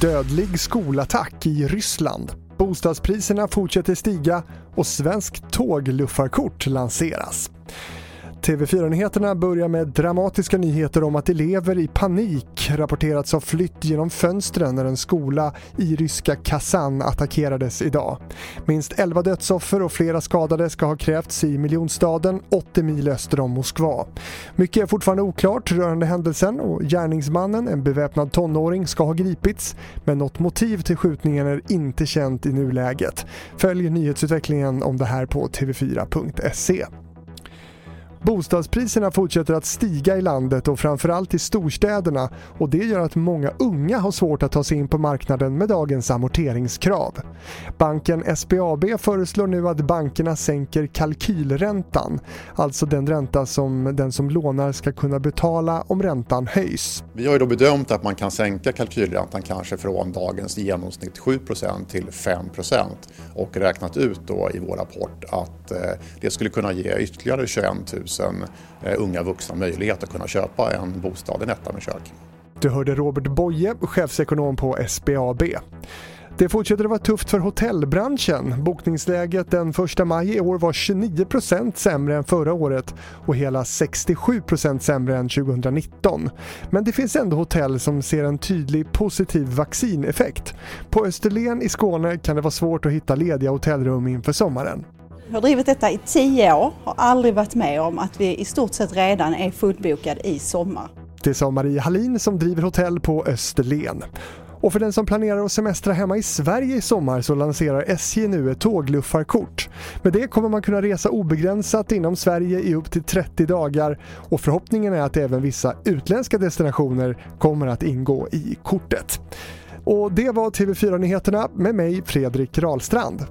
Dödlig skolattack i Ryssland. Bostadspriserna fortsätter stiga och svenskt tågluffarkort lanseras. TV4-nyheterna börjar med dramatiska nyheter om att elever i panik rapporterats ha flytt genom fönstren när en skola i ryska Kazan attackerades idag. Minst 11 dödsoffer och flera skadade ska ha krävts i miljonstaden 80 mil öster om Moskva. Mycket är fortfarande oklart rörande händelsen och gärningsmannen, en beväpnad tonåring, ska ha gripits men något motiv till skjutningen är inte känt i nuläget. Följ nyhetsutvecklingen om det här på tv4.se. Bostadspriserna fortsätter att stiga i landet och framförallt i storstäderna och det gör att många unga har svårt att ta sig in på marknaden med dagens amorteringskrav. Banken SBAB föreslår nu att bankerna sänker kalkylräntan, alltså den ränta som den som lånar ska kunna betala om räntan höjs. Vi har ju då bedömt att man kan sänka kalkylräntan kanske från dagens genomsnitt 7% till 5% och räknat ut då i vår rapport att eh, det skulle kunna ge ytterligare 21 000 000 eh, unga vuxna möjlighet att kunna köpa en bostad, en etta med kök. Du hörde Robert Boye, chefsekonom på SBAB. Det fortsätter att vara tufft för hotellbranschen. Bokningsläget den 1 maj i år var 29% sämre än förra året och hela 67% sämre än 2019. Men det finns ändå hotell som ser en tydlig positiv vaccineffekt. På Österlen i Skåne kan det vara svårt att hitta lediga hotellrum inför sommaren. Jag har drivit detta i tio år, har aldrig varit med om att vi i stort sett redan är fullbokade i sommar. Det sa Marie Hallin som driver hotell på Österlen. Och för den som planerar att semestra hemma i Sverige i sommar så lanserar SJ nu ett tågluffarkort. Med det kommer man kunna resa obegränsat inom Sverige i upp till 30 dagar och förhoppningen är att även vissa utländska destinationer kommer att ingå i kortet. Och det var TV4 Nyheterna med mig Fredrik Rahlstrand.